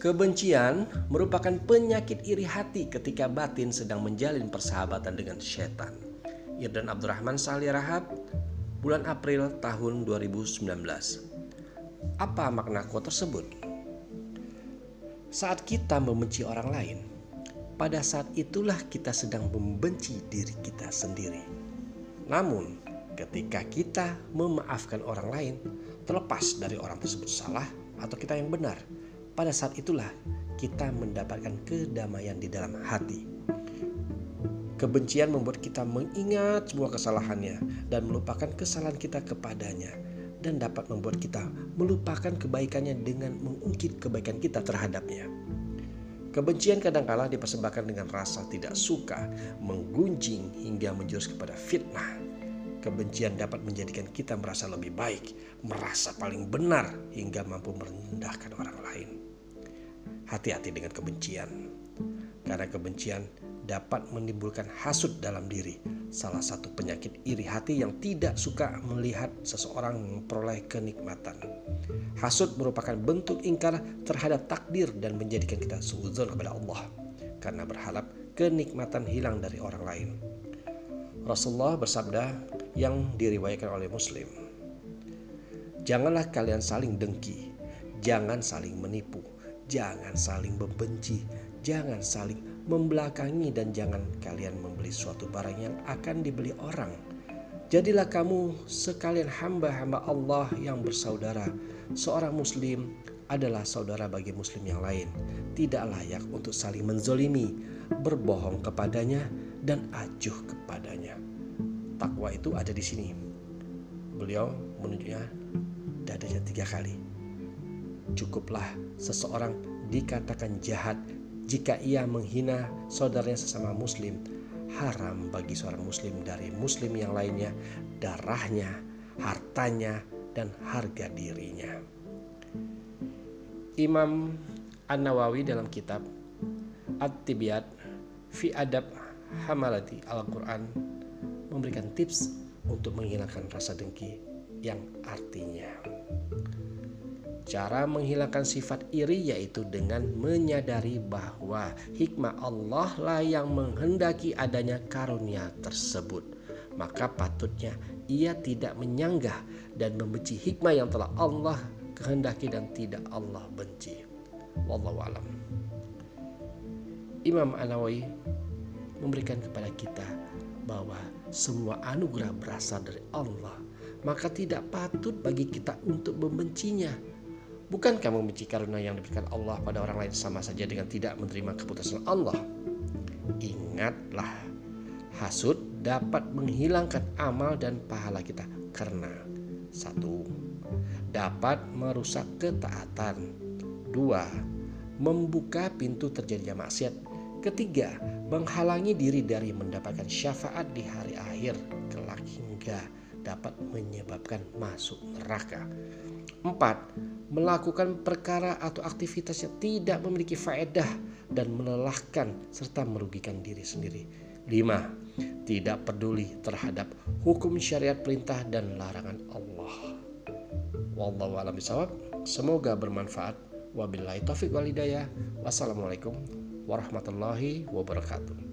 Kebencian merupakan penyakit iri hati ketika batin sedang menjalin persahabatan dengan setan. Irdan Abdurrahman Salih Rahab, bulan April tahun 2019. Apa makna quote tersebut? Saat kita membenci orang lain, pada saat itulah kita sedang membenci diri kita sendiri. Namun, ketika kita memaafkan orang lain, terlepas dari orang tersebut salah atau kita yang benar, pada saat itulah kita mendapatkan kedamaian di dalam hati. Kebencian membuat kita mengingat semua kesalahannya dan melupakan kesalahan kita kepadanya dan dapat membuat kita melupakan kebaikannya dengan mengungkit kebaikan kita terhadapnya. Kebencian kadangkala dipersembahkan dengan rasa tidak suka, menggunjing hingga menjurus kepada fitnah. Kebencian dapat menjadikan kita merasa lebih baik, merasa paling benar hingga mampu merendahkan orang lain. Hati-hati dengan kebencian, karena kebencian dapat menimbulkan hasut dalam diri. Salah satu penyakit iri hati yang tidak suka melihat seseorang memperoleh kenikmatan. Hasut merupakan bentuk ingkar terhadap takdir dan menjadikan kita suudzon kepada Allah karena berharap kenikmatan hilang dari orang lain. Rasulullah bersabda yang diriwayatkan oleh Muslim. Janganlah kalian saling dengki, jangan saling menipu, Jangan saling membenci, jangan saling membelakangi dan jangan kalian membeli suatu barang yang akan dibeli orang. Jadilah kamu sekalian hamba-hamba Allah yang bersaudara. Seorang muslim adalah saudara bagi muslim yang lain. Tidak layak untuk saling menzolimi, berbohong kepadanya, dan acuh kepadanya. Takwa itu ada di sini. Beliau menunjuknya dadanya tiga kali Cukuplah seseorang dikatakan jahat jika ia menghina saudaranya sesama muslim. Haram bagi seorang muslim dari muslim yang lainnya darahnya, hartanya, dan harga dirinya. Imam An-Nawawi dalam kitab At-Tibiyat fi Adab Hamalati Al-Quran memberikan tips untuk menghilangkan rasa dengki yang artinya Cara menghilangkan sifat iri yaitu dengan menyadari bahwa hikmah Allah lah yang menghendaki adanya karunia tersebut. Maka patutnya ia tidak menyanggah dan membenci hikmah yang telah Allah kehendaki dan tidak Allah benci. Wallahu alam. Imam Anawi memberikan kepada kita bahwa semua anugerah berasal dari Allah, maka tidak patut bagi kita untuk membencinya Bukankah membenci karunia yang diberikan Allah pada orang lain sama saja dengan tidak menerima keputusan Allah? Ingatlah, hasud dapat menghilangkan amal dan pahala kita karena satu, dapat merusak ketaatan. Dua, membuka pintu terjadinya maksiat. Ketiga, menghalangi diri dari mendapatkan syafaat di hari akhir kelak hingga dapat menyebabkan masuk neraka. Empat, melakukan perkara atau aktivitas yang tidak memiliki faedah dan melelahkan serta merugikan diri sendiri. Lima, tidak peduli terhadap hukum syariat perintah dan larangan Allah. Wallahu a'lam bishawab. Semoga bermanfaat. Wabillahi taufik walidayah. Wassalamualaikum warahmatullahi wabarakatuh.